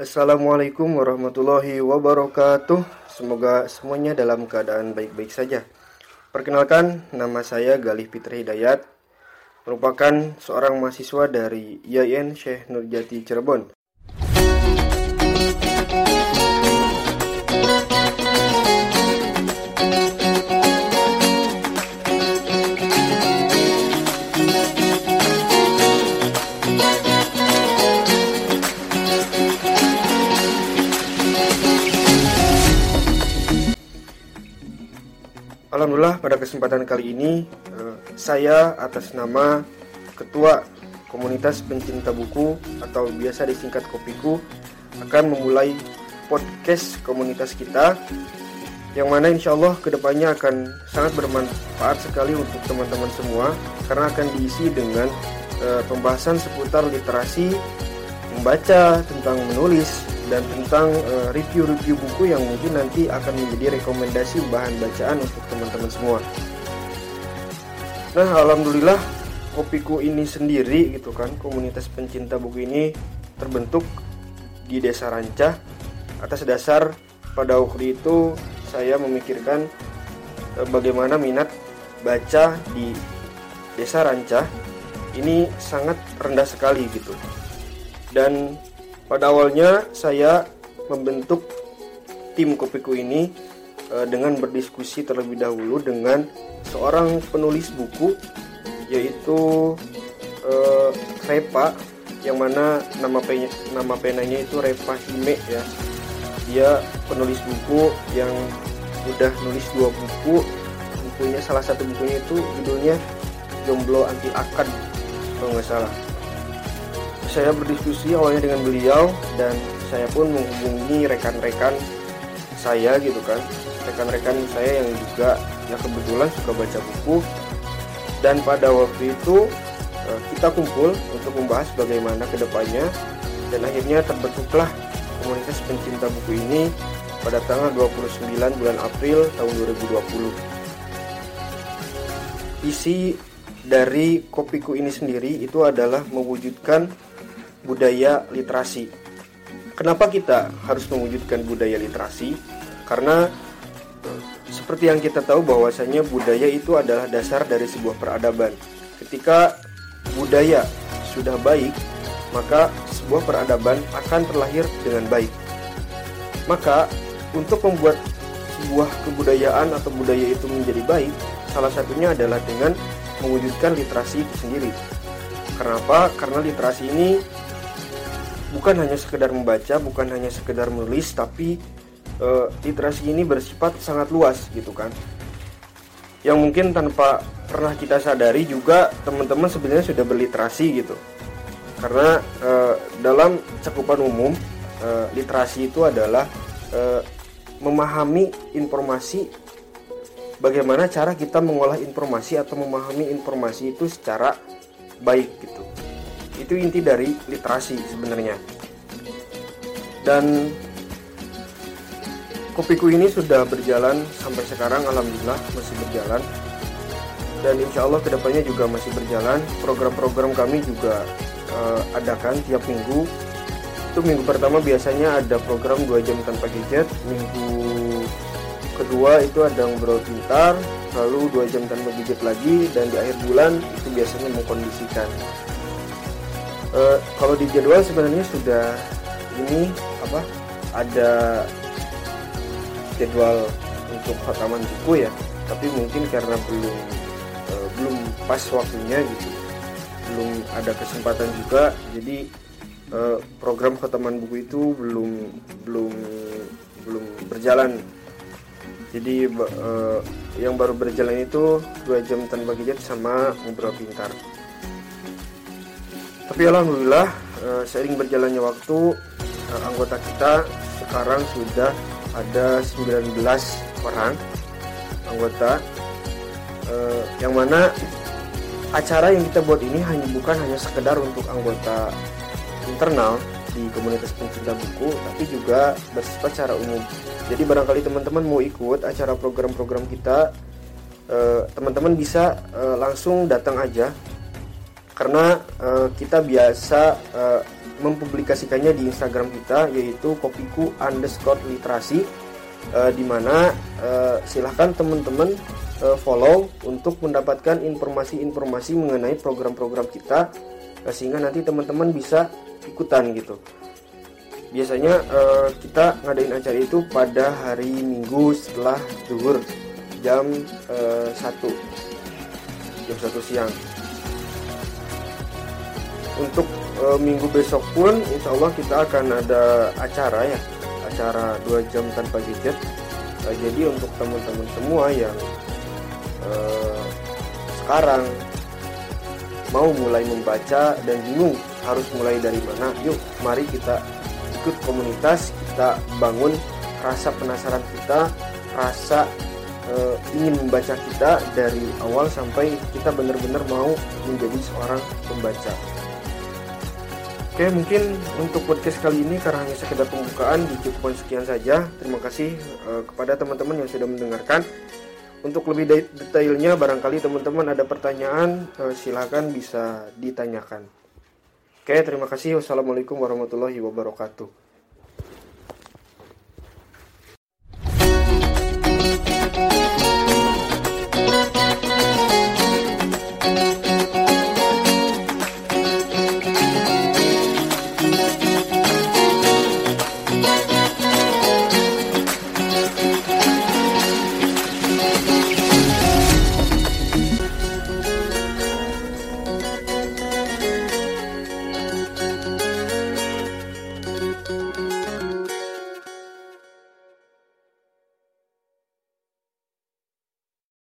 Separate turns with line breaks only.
Assalamualaikum warahmatullahi wabarakatuh. Semoga semuanya dalam keadaan baik-baik saja. Perkenalkan, nama saya Galih Fitri Hidayat, merupakan seorang mahasiswa dari IAIN Syekh Nurjati Cirebon. Alhamdulillah pada kesempatan kali ini eh, saya atas nama Ketua Komunitas Pencinta Buku atau biasa disingkat Kopiku akan memulai podcast komunitas kita yang mana insya Allah ke depannya akan sangat bermanfaat sekali untuk teman-teman semua karena akan diisi dengan uh, pembahasan seputar literasi, membaca tentang menulis, dan tentang eh, review-review uh, buku yang mungkin nanti akan menjadi rekomendasi bahan bacaan untuk teman-teman semua. Nah, alhamdulillah Kopiku ini sendiri gitu kan, komunitas pencinta buku ini terbentuk di Desa Rancah atas dasar pada waktu itu saya memikirkan uh, bagaimana minat baca di Desa Rancah ini sangat rendah sekali gitu. Dan pada awalnya saya membentuk tim Kopiku ini e, dengan berdiskusi terlebih dahulu dengan seorang penulis buku yaitu e, Repa yang mana nama penya, nama penanya itu Repa Hime ya. Dia penulis buku yang udah nulis dua buku. Bukunya salah satu bukunya itu judulnya Jomblo Anti Akad kalau nggak salah saya berdiskusi awalnya dengan beliau dan saya pun menghubungi rekan-rekan saya gitu kan. Rekan-rekan saya yang juga ya kebetulan suka baca buku. Dan pada waktu itu eh, kita kumpul untuk membahas bagaimana ke depannya dan akhirnya terbentuklah komunitas pencinta buku ini pada tanggal 29 bulan April tahun 2020 isi dari kopiku ini sendiri itu adalah mewujudkan budaya literasi. Kenapa kita harus mewujudkan budaya literasi? Karena seperti yang kita tahu bahwasanya budaya itu adalah dasar dari sebuah peradaban. Ketika budaya sudah baik, maka sebuah peradaban akan terlahir dengan baik. Maka untuk membuat sebuah kebudayaan atau budaya itu menjadi baik, salah satunya adalah dengan mewujudkan literasi itu sendiri. Kenapa? Karena literasi ini bukan hanya sekedar membaca, bukan hanya sekedar menulis, tapi uh, literasi ini bersifat sangat luas gitu kan. Yang mungkin tanpa pernah kita sadari juga teman-teman sebenarnya sudah berliterasi gitu. Karena uh, dalam cakupan umum uh, literasi itu adalah uh, memahami informasi bagaimana cara kita mengolah informasi atau memahami informasi itu secara baik gitu itu inti dari literasi sebenarnya. Dan kopiku ini sudah berjalan sampai sekarang alhamdulillah masih berjalan. Dan insya Allah ke depannya juga masih berjalan. Program-program kami juga uh, adakan tiap minggu. Itu minggu pertama biasanya ada program 2 jam tanpa gadget. Minggu kedua itu ada ngobrol pintar lalu 2 jam tanpa gadget lagi dan di akhir bulan itu biasanya mengkondisikan uh, kalau di jadwal sebenarnya sudah ini apa ada jadwal untuk khataman buku ya. Tapi mungkin karena belum uh, belum pas waktunya gitu. Belum ada kesempatan juga. Jadi uh, program khataman buku itu belum belum belum berjalan. Jadi uh, yang baru berjalan itu dua jam tanpa gadget sama ngobrol pintar tapi alhamdulillah uh, seiring berjalannya waktu uh, anggota kita sekarang sudah ada 19 orang anggota. Uh, yang mana acara yang kita buat ini hanya bukan hanya sekedar untuk anggota internal di komunitas pencinta buku tapi juga bersifat secara umum. Jadi barangkali teman-teman mau ikut acara program-program kita teman-teman bisa langsung datang aja karena uh, kita biasa uh, mempublikasikannya di Instagram kita yaitu kopiku underscore literasi uh, di mana uh, silahkan teman-teman uh, follow untuk mendapatkan informasi-informasi mengenai program-program kita uh, sehingga nanti teman-teman bisa ikutan gitu. Biasanya uh, kita ngadain acara itu pada hari Minggu setelah zuhur jam uh, 1 jam 1 siang untuk e, minggu besok pun insya Allah kita akan ada acara ya acara dua jam tanpa gadget e, jadi untuk teman-teman semua yang e, sekarang mau mulai membaca dan bingung harus mulai dari mana yuk mari kita ikut komunitas kita bangun rasa penasaran kita rasa e, ingin membaca kita dari awal sampai kita benar-benar mau menjadi seorang pembaca. Oke, mungkin untuk podcast kali ini karena hanya sekedar pembukaan dicukupkan sekian saja. Terima kasih uh, kepada teman-teman yang sudah mendengarkan. Untuk lebih detailnya, barangkali teman-teman ada pertanyaan, uh, silakan bisa ditanyakan. Oke, terima kasih. Wassalamualaikum warahmatullahi wabarakatuh.